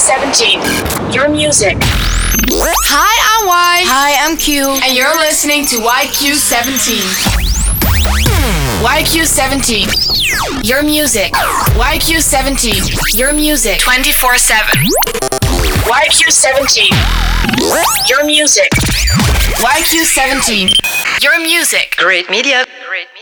Seventeen, Your music. Hi, I'm Y. Hi, I'm Q. And you're listening to YQ17. YQ17. Your music. YQ17. Your music. 24 7. YQ17. Your music. YQ17. Your music. Great media. Great media.